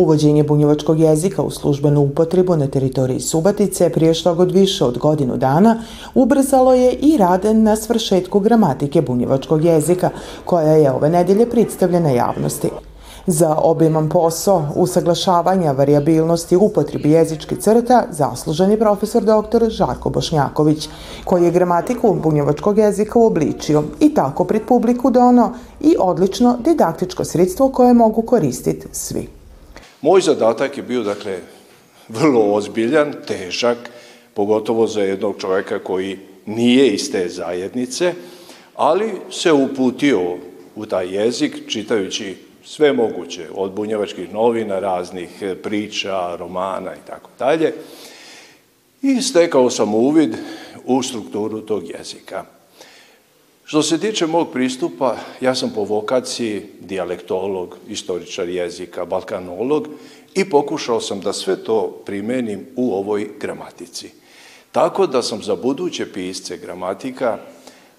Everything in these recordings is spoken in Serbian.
Uvođenje bunjevačkog jezika u službenu upotrebu na teritoriji Subatice prije što god više od godinu dana ubrzalo je i rad na svršetku gramatike bunjevačkog jezika, koja je ove nedelje predstavljena javnosti. Za obiman posao usaglašavanja variabilnosti upotrebi jezičkih crta zaslužen je profesor dr. Žarko Bošnjaković, koji je gramatiku bunjevačkog jezika uobličio i tako pred publiku dono i odlično didaktičko sredstvo koje mogu koristiti svi. Moj zadatak je bio, dakle, vrlo ozbiljan, težak, pogotovo za jednog čoveka koji nije iz te zajednice, ali se uputio u taj jezik čitajući sve moguće, od bunjevačkih novina, raznih e, priča, romana i tako dalje. I stekao sam uvid u strukturu tog jezika. Što se tiče mog pristupa, ja sam po vokaciji dialektolog, istoričar jezika, balkanolog i pokušao sam da sve to primenim u ovoj gramatici. Tako da sam za buduće pisce gramatika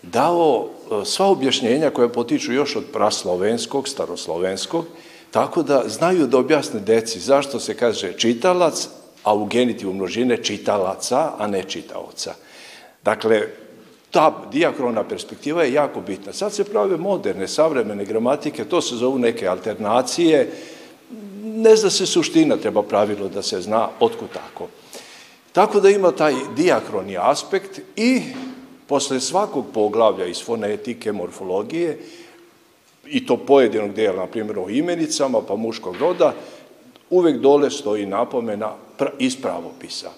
dao e, sva objašnjenja koja potiču još od praslovenskog, staroslovenskog, tako da znaju da objasne deci zašto se kaže čitalac, a u genitivu množine čitalaca, a ne čitaoca. Dakle, ta diakrona perspektiva je jako bitna. Sad se prave moderne, savremene gramatike, to se zovu neke alternacije, ne zna se suština, treba pravilo da se zna otkud tako. Tako da ima taj diakroni aspekt i posle svakog poglavlja iz fonetike, morfologije, i to pojedinog dela, na primjer o imenicama, pa muškog roda, uvek dole stoji napomena iz pravopisa.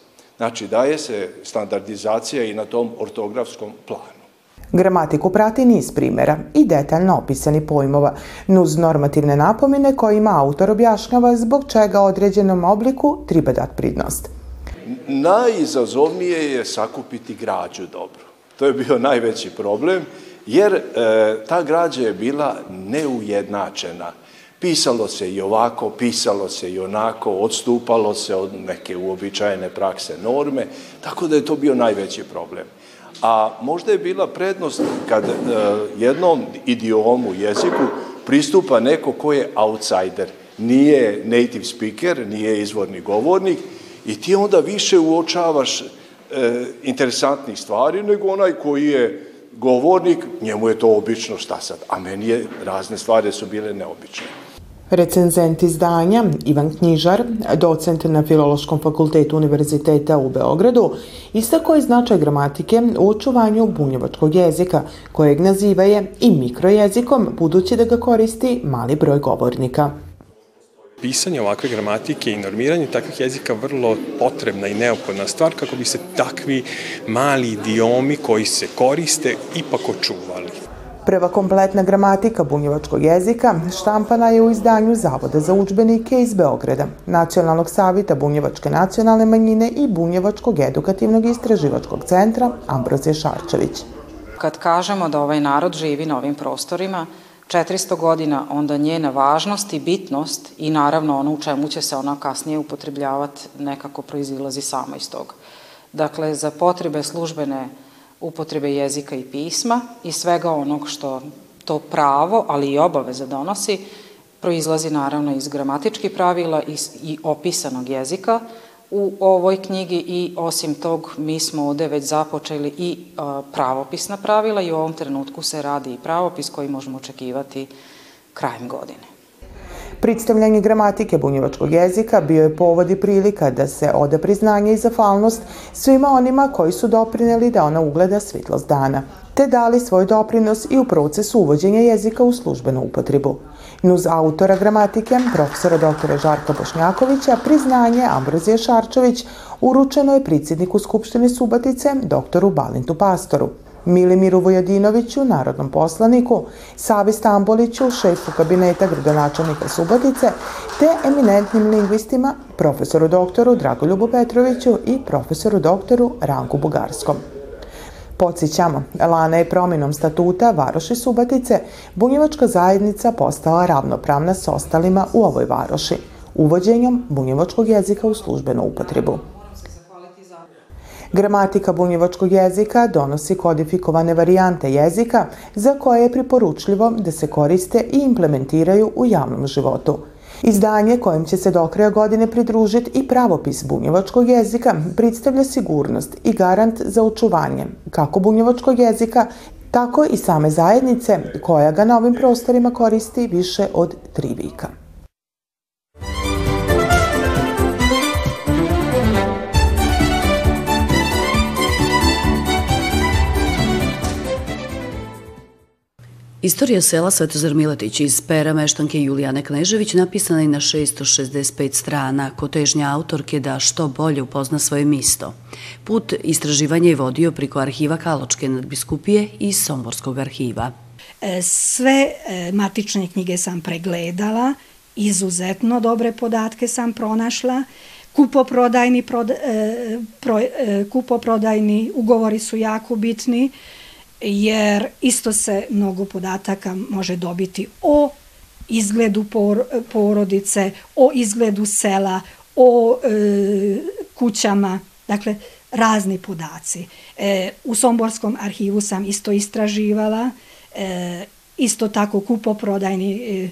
Znači, daje se standardizacija i na tom ortografskom planu. Gramatiku prati niz primjera i detaljno opisani pojmova, nuz normativne napomene kojima autor objašnjava zbog čega određenom obliku treba dati pridnost. Najizazovnije je sakupiti građu dobro. To je bio najveći problem, jer e, ta građa je bila neujednačena. Pisalo se i ovako, pisalo se i onako, odstupalo se od neke uobičajene prakse norme, tako da je to bio najveći problem. A možda je bila prednost kad e, jednom idiomu, jeziku, pristupa neko ko je outsider, nije native speaker, nije izvorni govornik i ti onda više uočavaš e, interesantnih stvari, nego onaj koji je govornik, njemu je to obično šta sad, a meni je razne stvari su bile neobične. Recenzent izdanja Ivan Knjižar, docent na Filološkom fakultetu Univerziteta u Beogradu, istako je značaj gramatike u očuvanju bunjevačkog jezika, kojeg naziva je i mikrojezikom, budući da ga koristi mali broj govornika pisanje ovakve gramatike i normiranje takvih jezika vrlo potrebna i neophodna stvar kako bi se takvi mali idiomi koji se koriste ipak očuvali. Prva kompletna gramatika bunjevačkog jezika štampana je u izdanju Zavoda za učbenike iz Beograda, Nacionalnog savita bunjevačke nacionalne manjine i Bunjevačkog edukativnog istraživačkog centra Ambrozije Šarčević. Kad kažemo da ovaj narod živi na ovim prostorima, 400 godina, onda njena važnost i bitnost i naravno ono u čemu će se ona kasnije upotrebljavati nekako proizilazi samo iz toga. Dakle, za potrebe službene upotrebe jezika i pisma i svega onog što to pravo, ali i obaveza donosi, proizlazi naravno iz gramatičkih pravila i, i opisanog jezika, u ovoj knjigi i osim tog mi smo ovde već započeli i pravopisna pravila i u ovom trenutku se radi i pravopis koji možemo očekivati krajem godine. Predstavljanje gramatike bunjevačkog jezika bio je povod i prilika da se ode priznanje i zahvalnost svima onima koji su doprineli da ona ugleda svitlost dana, te dali svoj doprinos i u procesu uvođenja jezika u službenu upotrebu. Nuz autora gramatike, profesora dr. Žarka Bošnjakovića, priznanje Ambrozije Šarčović uručeno je predsjedniku Skupštine Subatice, doktoru Balintu Pastoru. Milimiru Vojadinoviću, narodnom poslaniku, Savi Stamboliću, šefu kabineta gradonačelnika Subotice, te eminentnim lingvistima, profesoru doktoru Dragoljubu Petroviću i profesoru doktoru Ranku Bugarskom. Podsjećamo, Lana je promjenom statuta Varoši Subatice, bunjevačka zajednica postala ravnopravna s ostalima u ovoj varoši, uvođenjom bunjevačkog jezika u službenu upotrebu. Gramatika bunjevačkog jezika donosi kodifikovane varijante jezika za koje je priporučljivo da se koriste i implementiraju u javnom životu. Izdanje kojem će se do kraja godine pridružiti i pravopis bunjevačkog jezika predstavlja sigurnost i garant za očuvanje kako bunjevačkog jezika, tako i same zajednice koja ga na ovim prostorima koristi više od tri vika. Istorija sela Svetozar Miletić iz pera meštanke Julijane Knežević napisana je na 665 strana, ko težnja autorke da što bolje upozna svoje misto. Put istraživanja je vodio priko arhiva Kaločke nadbiskupije i Somborskog arhiva. E, sve e, matične knjige sam pregledala, izuzetno dobre podatke sam pronašla, kupoprodajni, proda, e, pro, kupoprodajni ugovori su jako bitni, jer isto se mnogo podataka može dobiti o izgledu por, porodice, o izgledu sela, o e, kućama, dakle razni podaci. E, u Somborskom arhivu sam isto istraživala, e, isto tako kupoprodajni e,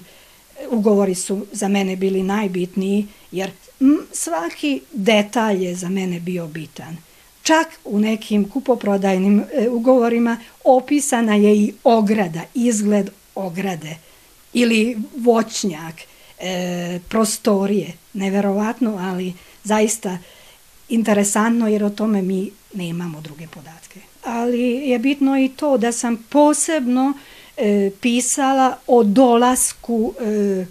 ugovori su za mene bili najbitniji, jer m, svaki detalj je za mene bio bitan. Čak u nekim kupoprodajnim e, ugovorima opisana je i ograda, izgled ograde ili voćnjak, e, prostorije. Neverovatno, ali zaista interesantno jer o tome mi nemamo druge podatke. Ali je bitno i to da sam posebno e, pisala o dolasku e,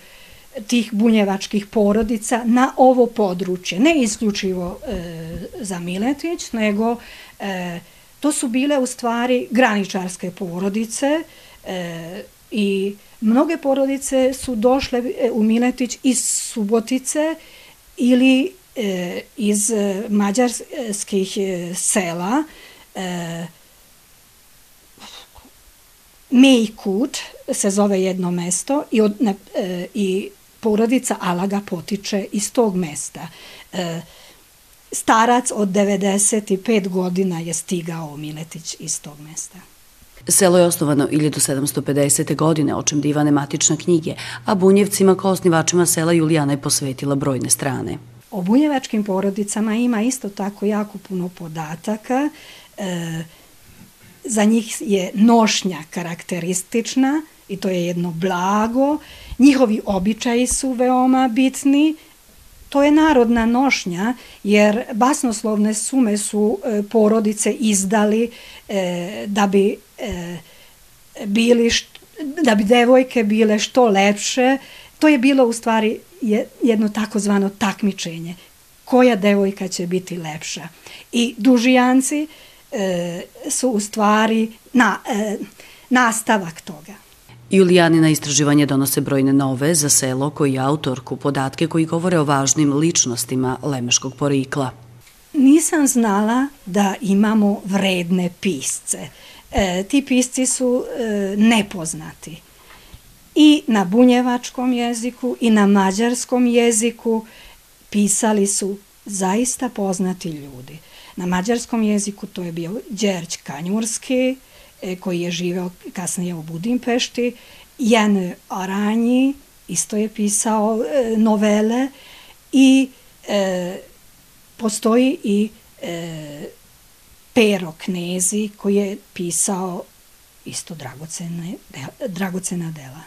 tih bunjevačkih porodica na ovo područje. Ne isključivo e, za Miletić, nego e, to su bile u stvari graničarske porodice e, i mnoge porodice su došle e, u Miletić iz Subotice ili e, iz mađarskih e, sela e, Mejkut se zove jedno mesto i, od, ne, e, i porodica Alaga potiče iz tog mesta. E, starac od 95 godina je stigao Miletić iz tog mesta. Selo je osnovano 1750. godine, o čem divane matične knjige, a bunjevcima kao osnivačima sela Julijana je posvetila brojne strane. O bunjevačkim porodicama ima isto tako jako puno podataka. E, za njih je nošnja karakteristična i to je jedno blago. Njihovi običaji su veoma bitni. To je narodna nošnja, jer basnoslovne sume su e, porodice izdali e, da bi e, bili št, da bi devojke bile što lepše. To je bilo u stvari jedno takozvano takmičenje. Koja devojka će biti lepša? I dužijanci e, su u stvari na, e, nastavak toga. Julijanina istraživanje donose brojne nove za selo koji je autorku podatke koji govore o važnim ličnostima lemeškog porikla. Nisam znala da imamo vredne pisce. E, ti pisci su e, nepoznati. I na bunjevačkom jeziku i na mađarskom jeziku pisali su zaista poznati ljudi. Na mađarskom jeziku to je bio Đerć Kanjurski, koji je živeo kasnije u Budimpešti, Jan Aranji, isto je pisao e, novele i e, postoji i e, Pero Knezi koji je pisao isto dragocene, dragocena dela.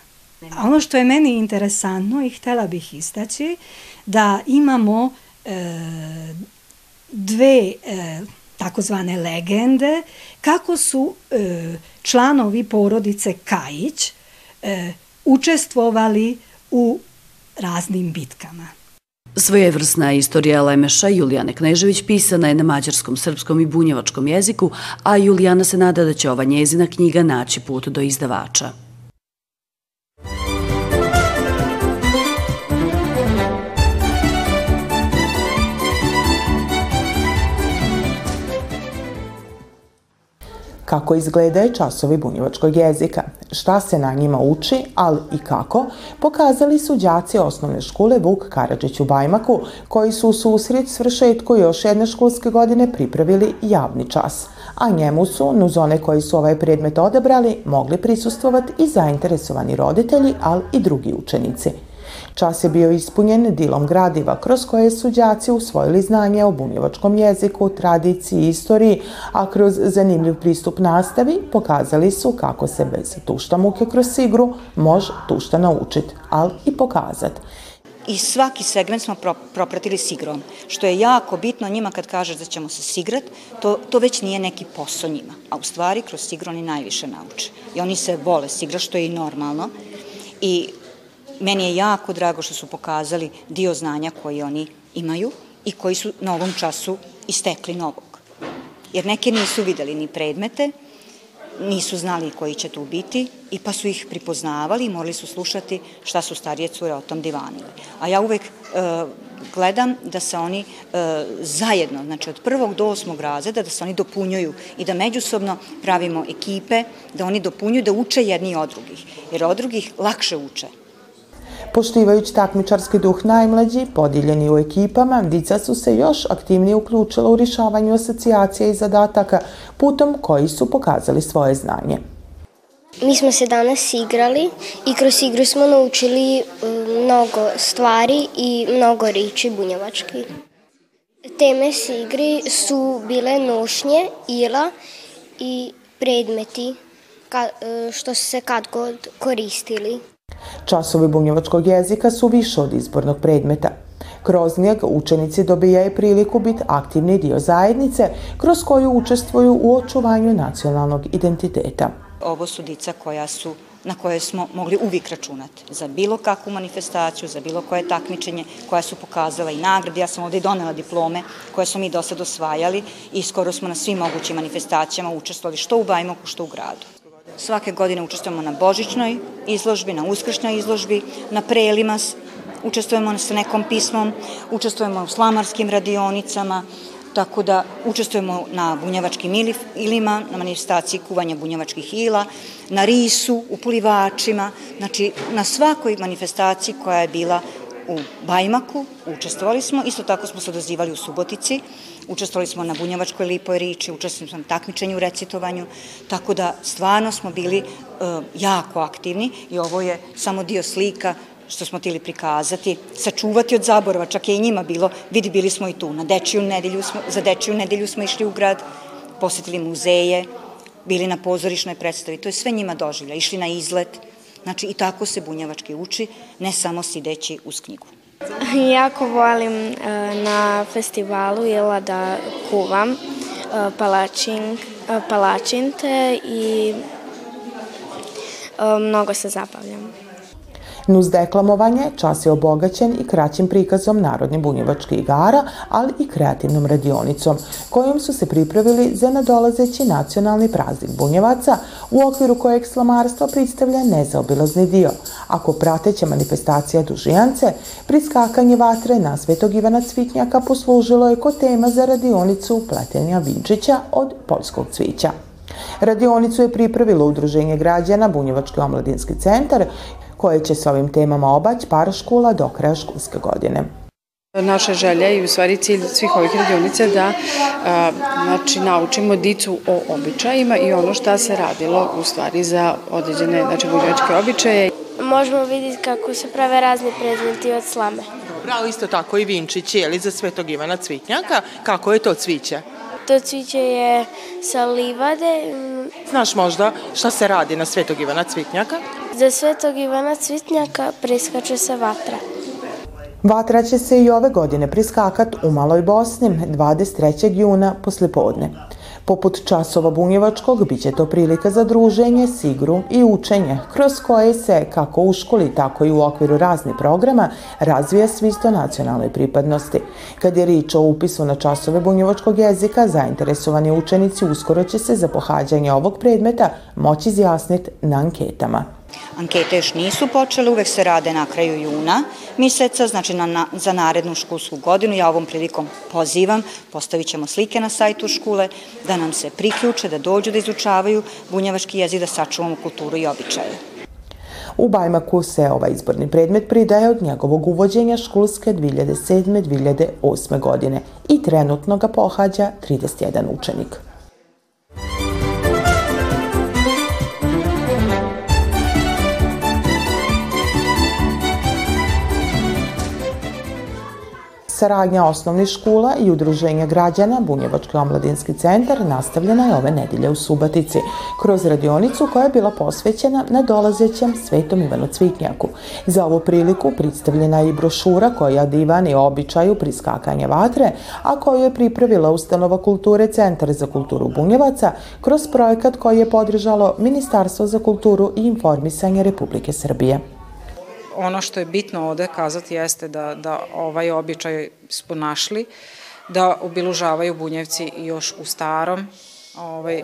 A ono što je meni interesantno i htela bih istaći da imamo e, dve e, takozvane legende, kako su e, članovi porodice Kajić e, učestvovali u raznim bitkama. Svojevrsna istorija Lemeša Julijane Knežević pisana je na mađarskom, srpskom i bunjevačkom jeziku, a Julijana se nada da će ova njezina knjiga naći put do izdavača. Kako izgledaju časovi bunjevačkog jezika, šta se na njima uči, ali i kako, pokazali su đaci osnovne škole Vuk Karadžić u Bajmaku, koji su u susret svršetku još jedne školske godine pripravili javni čas, a njemu su, nuz one koji su ovaj predmet odebrali, mogli prisustvovati i zainteresovani roditelji, ali i drugi učenici. Čas je bio ispunjen dilom gradiva kroz koje su đaci usvojili znanje o bunjevačkom jeziku, tradiciji i istoriji, a kroz zanimljiv pristup nastavi pokazali su kako se bez tušta muke kroz igru može tušta naučit, ali i pokazat. I svaki segment smo pro, propratili s igrom, što je jako bitno njima kad kažeš da ćemo se sigrat, to, to već nije neki posao njima, a u stvari kroz sigru oni najviše nauče. I oni se vole sigra, što je i normalno. I meni je jako drago što su pokazali dio znanja koji oni imaju i koji su na ovom času istekli novog. Jer neke nisu videli ni predmete, nisu znali koji će tu biti i pa su ih pripoznavali i morali su slušati šta su starije cure o tom divanile. A ja uvek e, gledam da se oni e, zajedno, znači od prvog do osmog razreda, da se oni dopunjuju i da međusobno pravimo ekipe, da oni dopunjuju, da uče jedni od drugih, jer od drugih lakše uče. Poštivajući takmičarski duh najmlađi, podijeljeni u ekipama, dica su se još aktivnije uključila u rješavanju asocijacija i zadataka putom koji su pokazali svoje znanje. Mi smo se danas igrali i kroz igru smo naučili um, mnogo stvari i mnogo riči bunjevački. Teme s igri su bile nošnje, ila i predmeti što su se kad god koristili. Časovi bunjevačkog jezika su više od izbornog predmeta. Kroz njega učenici dobijaju priliku biti aktivni dio zajednice kroz koju učestvuju u očuvanju nacionalnog identiteta. Ovo su dica koja su na koje smo mogli uvijek računati za bilo kakvu manifestaciju, za bilo koje takmičenje koja su pokazala i nagrade. Ja sam ovde i donela diplome koje smo mi do sad osvajali i skoro smo na svim mogućim manifestacijama učestvovali što u Bajmoku, što u gradu. Svake godine učestvujemo na božićnoj izložbi, na uskršnjoj izložbi, na prelima, učestvujemo sa nekom pismom, učestvujemo u slamarskim radionicama, tako da učestvujemo na bunjevačkim ilima, na manifestaciji kuvanja bunjevačkih ila, na risu, u plivačima, znači na svakoj manifestaciji koja je bila u Bajmaku, učestvovali smo, isto tako smo se odazivali u Subotici, učestvovali smo na Bunjevačkoj lipoj riči, učestvovali smo na takmičenju recitovanju, tako da stvarno smo bili uh, jako aktivni i ovo je samo dio slika što smo tili prikazati, sačuvati od zaborava, čak je i njima bilo, vidi, bili smo i tu, na dečiju nedelju smo, za dečiju nedelju smo išli u grad, posetili muzeje, bili na pozorišnoj predstavi, to je sve njima doživlja, išli na izlet, znači i tako se bunjevački uči, ne samo sideći uz knjigu. Jako volim e, na festivalu jela da kuvam e, palačin, e, palačinte i mnogo se zabavljam. Nuz deklamovanje čas je obogaćen i kraćim prikazom Narodne bunjevačke igara, ali i kreativnom radionicom, kojom su se pripravili za nadolazeći nacionalni praznik bunjevaca, u okviru kojeg slamarstvo predstavlja nezaobilazni dio, ako prateća manifestacija dužijance, priskakanje vatre na Svetog Ivana Cvitnjaka poslužilo je ko tema za radionicu pletenja Vinčića od poljskog cvića. Radionicu je pripravilo Udruženje građana Bunjevački omladinski centar koje će s ovim temama obać par škola do kraja školske godine. Naša želja i u stvari cilj svih ovih radionica da a, znači, naučimo dicu o običajima i ono šta se radilo u stvari za određene znači, bunjevačke običaje. Možemo vidjeti kako se prave razni predmeti od slame. Dobro, isto tako i vinčići, je li za Svetog Ivana Cvitnjaka? Kako je to cviće? To cviće je sa livade. Znaš možda šta se radi na Svetog Ivana Cvitnjaka? Za Svetog Ivana Cvitnjaka priskače se vatra. Vatra će se i ove godine priskakat u Maloj Bosni 23. juna poslijepodne. Poput časova bunjevačkog, bit će to prilika za druženje, sigru i učenje, kroz koje se, kako u školi, tako i u okviru raznih programa, razvija svisto nacionalne pripadnosti. Kad je rič o upisu na časove bunjevačkog jezika, zainteresovani učenici uskoro će se za pohađanje ovog predmeta moći izjasniti na anketama. Ankete još nisu počele, uvek se rade na kraju juna meseca, znači na, na, za narednu školsku godinu. Ja ovom prilikom pozivam, postavit ćemo slike na sajtu škole, da nam se priključe, da dođu da izučavaju bunjevački jezik, da sačuvamo kulturu i običaje. U Bajmaku se ovaj izborni predmet pridaje od njegovog uvođenja školske 2007-2008. godine i trenutno ga pohađa 31 učenik. Saradnja osnovnih škola i udruženja građana Bunjevački omladinski centar nastavljena je ove nedelje u Subatici, kroz radionicu koja je bila posvećena na dolazećem Svetom Ivanu Cvitnjaku. Za ovu priliku predstavljena je i brošura koja divani običaju priskakanja vatre, a koju je pripravila Ustanova kulture Centar za kulturu Bunjevaca kroz projekat koji je podržalo Ministarstvo za kulturu i informisanje Republike Srbije ono što je bitno ovde kazati jeste da, da ovaj običaj smo našli, da obilužavaju bunjevci još u starom, ovaj,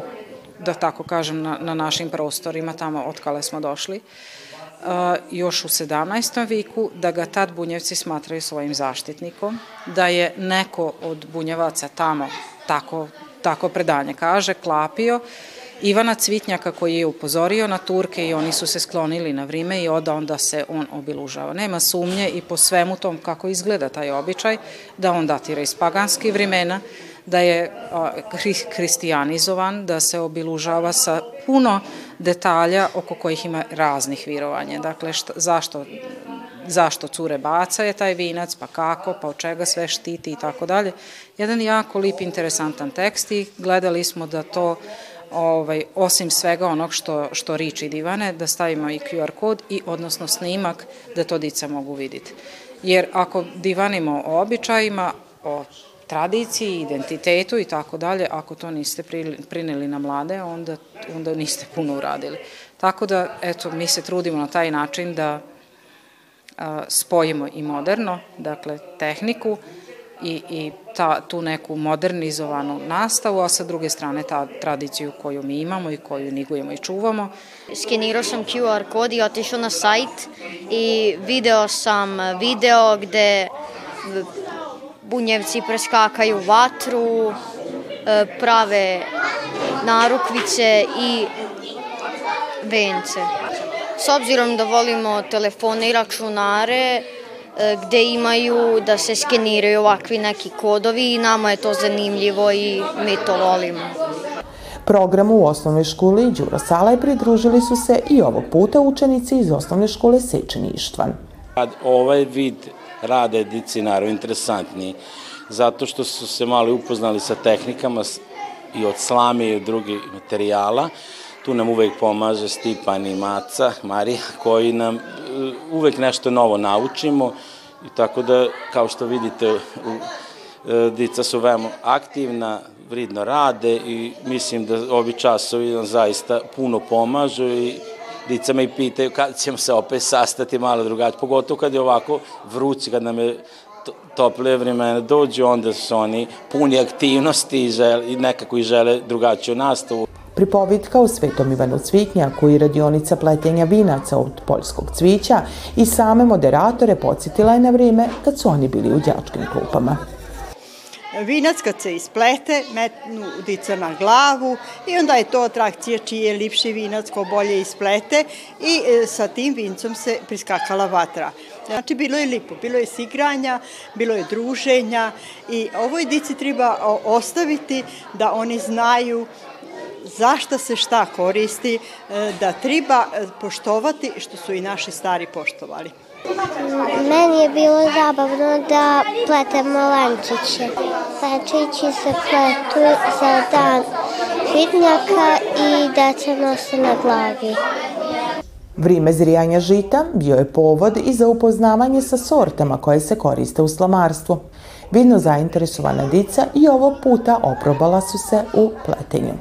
da tako kažem, na, na našim prostorima, tamo od kale smo došli, uh, još u 17. viku, da ga tad bunjevci smatraju svojim zaštitnikom, da je neko od bunjevaca tamo, tako, tako predanje kaže, klapio, Ivana Cvitnjaka koji je upozorio na Turke i oni su se sklonili na vrime i od onda se on obilužava. Nema sumnje i po svemu tom kako izgleda taj običaj, da on datira iz paganskih vremena, da je hristijanizovan, da se obilužava sa puno detalja oko kojih ima raznih virovanja. Dakle, šta, zašto zašto cure baca je taj vinac, pa kako, pa od čega sve štiti i tako dalje. Jedan jako lip, interesantan tekst i gledali smo da to ovaj, osim svega onog što, što riči divane, da stavimo i QR kod i odnosno snimak da to dica mogu vidjeti. Jer ako divanimo o običajima, o tradiciji, identitetu i tako dalje, ako to niste prineli na mlade, onda, onda niste puno uradili. Tako da, eto, mi se trudimo na taj način da a, spojimo i moderno, dakle, tehniku, i, i ta, tu neku modernizovanu nastavu, a sa druge strane ta tradiciju koju mi imamo i koju nigujemo i čuvamo. Skenirao sam QR kod i otišao na sajt i video sam video gde bunjevci preskakaju vatru, e, prave narukvice i vence. S obzirom da volimo telefone i računare, gde imaju da se skeniraju ovakvi neki kodovi i nama je to zanimljivo i mi to volimo. Programu u osnovnoj školi Đuro Salaj pridružili su se i ovog puta učenici iz osnovne škole Sečeni Ištvan. Ovaj vid rada je dici naravno interesantniji, zato što su se malo upoznali sa tehnikama i od slame i od drugih materijala. Tu nam uvek pomaže Stipan i Maca, Marija, koji nam e, uvek nešto novo naučimo i tako da, kao što vidite, e, dica su veoma aktivna, vridno rade i mislim da ovi časovi nam zaista puno pomažu i dica me i pitaju kad ćemo se opet sastati malo drugačije, pogotovo kad je ovako vrući, kad nam je tople vremena dođu, onda su oni puni aktivnosti i, žele, i nekako i žele drugačiju nastavu. Pripovitka o Svetom Ivanu Cvitnjaku i radionica pletenja vinaca od poljskog cvića i same moderatore podsjetila je na vrijeme kad su oni bili u đačkim klupama. Vinac kad se isplete, metnu dica na glavu i onda je to atrakcija čiji je lipši vinac ko bolje isplete i e, sa tim vincom se priskakala vatra. Znači, bilo je lipo, bilo je sigranja, bilo je druženja i ovoj dici treba ostaviti da oni znaju zašta se šta koristi, e, da treba e, poštovati što su i naši stari poštovali. Meni je bilo zabavno da pletemo lančiće. Lančići se pletu za dan fitnjaka i deca nose na glavi. Vrime zrijanja žita bio je povod i za upoznavanje sa sortama koje se koriste u slamarstvu. Vidno zainteresovana dica i ovog puta oprobala su se u pletenju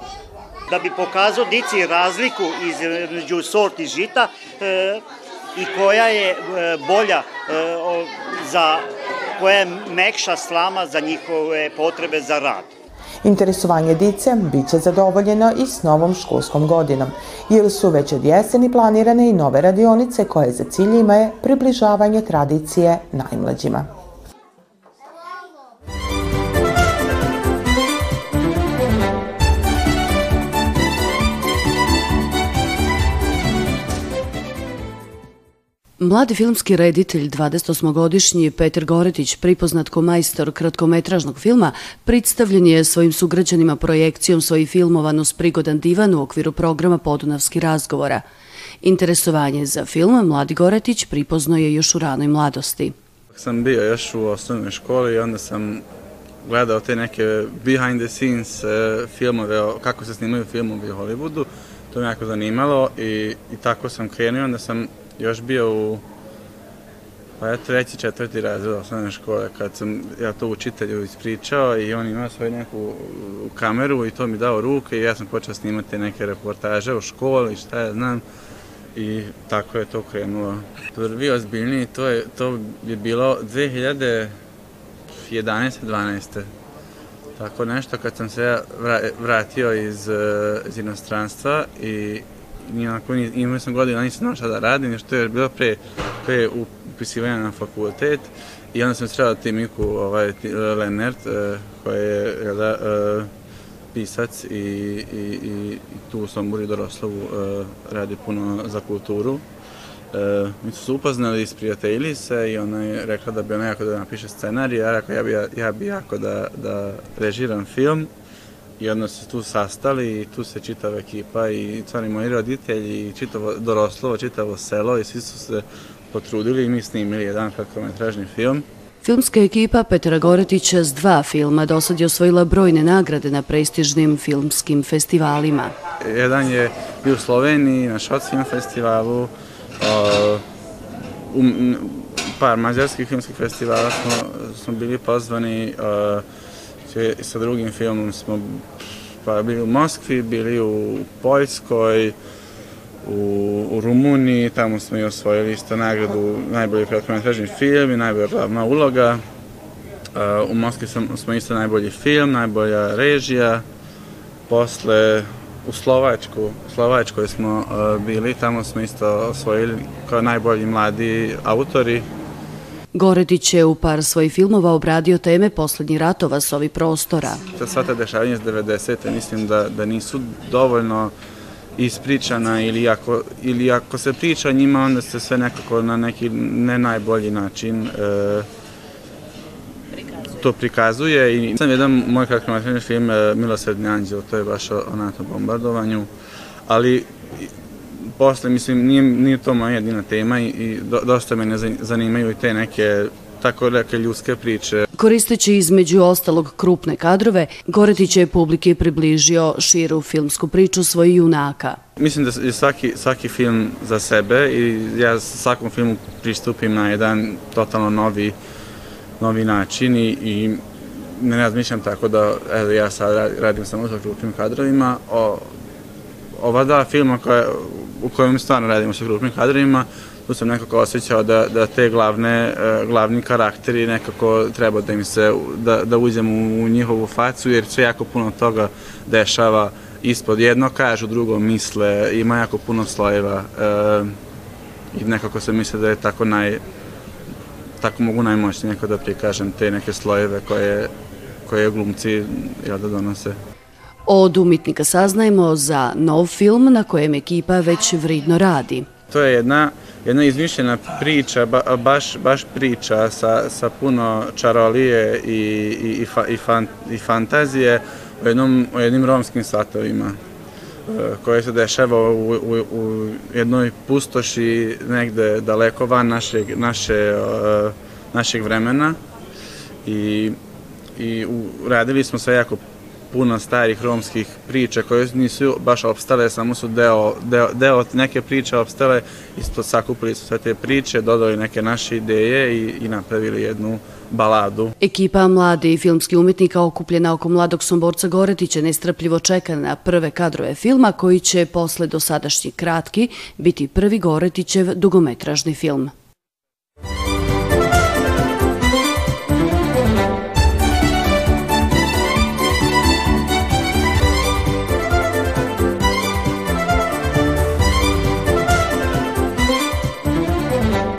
da bi pokazao dici razliku između sorti žita e, i koja je e, bolja e, za koja je mekša slama za njihove potrebe za rad. Interesovanje dice biće zadovoljeno i s novom školskom godinom, jer su već od jeseni planirane i nove radionice koje za cilj imaju približavanje tradicije najmlađima. Mladi filmski reditelj, 28-godišnji Peter Goretić, pripoznat ko majstor kratkometražnog filma, predstavljen je svojim sugrađanima projekcijom svojih filmova Nos prigodan divan u okviru programa Podunavski razgovora. Interesovanje za film Mladi Goretić pripozno je još u ranoj mladosti. sam bio još u osnovnoj školi i onda sam gledao te neke behind the scenes e, filmove, kako se snimaju filmovi u Hollywoodu. To me jako zanimalo i, i tako sam krenuo. Onda sam još bio u pa ja treći, četvrti razred osnovne škole kad sam ja to učitelju ispričao i on imao svoju neku kameru i to mi dao ruke i ja sam počeo snimati neke reportaže u školi, šta ja znam i tako je to krenulo. Prvi ozbiljniji, to, je, to bi bilo 2011. 12. Tako nešto kad sam se vratio iz, iz inostranstva i nijako, imao sam godina, nisam znao šta da radim, što je bilo pre, pre upisivanja na fakultet i onda sam sreo Timiku ovaj, Lenert, koja je da, pisac i, i, i tu u Sombori Doroslovu radi puno za kulturu. E, mi su se upoznali, isprijateljili se i ona je rekla da bi ona jako da napiše scenarij, ja rekao ja bi, ja bi jako da, da režiram film i onda se tu sastali i tu se čitava ekipa i stvarno moji roditelji i čitavo doroslovo, čitavo selo i svi su se potrudili i mi snimili jedan kratkometražni film. Filmska ekipa Petra Goretića s dva filma dosad je osvojila brojne nagrade na prestižnim filmskim festivalima. Jedan je bio u Sloveniji na Šoc film festivalu, u par mađarskih filmskih festivala smo, smo bili pozvani, sa drugim filmom smo pa bili u Moskvi, bili u Poljskoj, u, u Rumuniji, tamo smo i osvojili isto nagradu najbolji kratkometražni film i najbolja glavna uloga. u Moskvi smo, smo isto najbolji film, najbolja režija. Posle u Slovačku, u Slovačkoj smo bili, tamo smo isto osvojili kao najbolji mladi autori Goretić je u par svojih filmova obradio teme poslednjih ratova s ovih prostora. Sva ta dešavanja iz 90. mislim da, da nisu dovoljno ispričana ili ako, ili ako se priča njima onda se sve nekako na neki ne najbolji način e, to prikazuje i sam jedan moj kratkometražni film e, Milosredni anđel, to je baš o, o NATO bombardovanju, ali posle, mislim, nije, nije to moja jedina tema i, i do, dosta me ne zanimaju i te neke tako reke ljudske priče. Koristeći između ostalog krupne kadrove, Goretić je publike približio širu filmsku priču svojih junaka. Mislim da je svaki, svaki film za sebe i ja svakom filmu pristupim na jedan totalno novi, novi način i, i ne razmišljam tako da evo, ja sad radim samo sa krupnim kadrovima. O, ova dva filma koja, u kojem stvarno radimo sa krupnim kadrovima, tu sam nekako osjećao da, da te glavne, e, glavni karakteri nekako treba da im se, da, da uđem u, njihovu facu, jer se jako puno toga dešava ispod jedno kažu, drugo misle, ima jako puno slojeva e, i nekako se misle da je tako naj, tako mogu najmoćnije da prikažem te neke slojeve koje, koje glumci jel, da donose. Od umitnika saznajemo za nov film na kojem ekipa već vridno radi. To je jedna, jedna izmišljena priča, ba, baš, baš priča sa, sa puno čarolije i, i, i, fa, i, fan, i fantazije o, jednom, o jednim romskim satovima e, koje se dešava u, u, u jednoj pustoši negde daleko van našeg, naše, e, našeg vremena i, i radili smo sve jako puno starih romskih priča koje nisu baš opstale, samo su deo, deo, deo neke priče opstale, isto sakupili su sve te priče, dodali neke naše ideje i, i napravili jednu baladu. Ekipa mlade i filmski umetnika okupljena oko mladog Somborca Goretića nestrpljivo čeka na prve kadrove filma koji će posle dosadašnji kratki biti prvi Goretićev dugometražni film.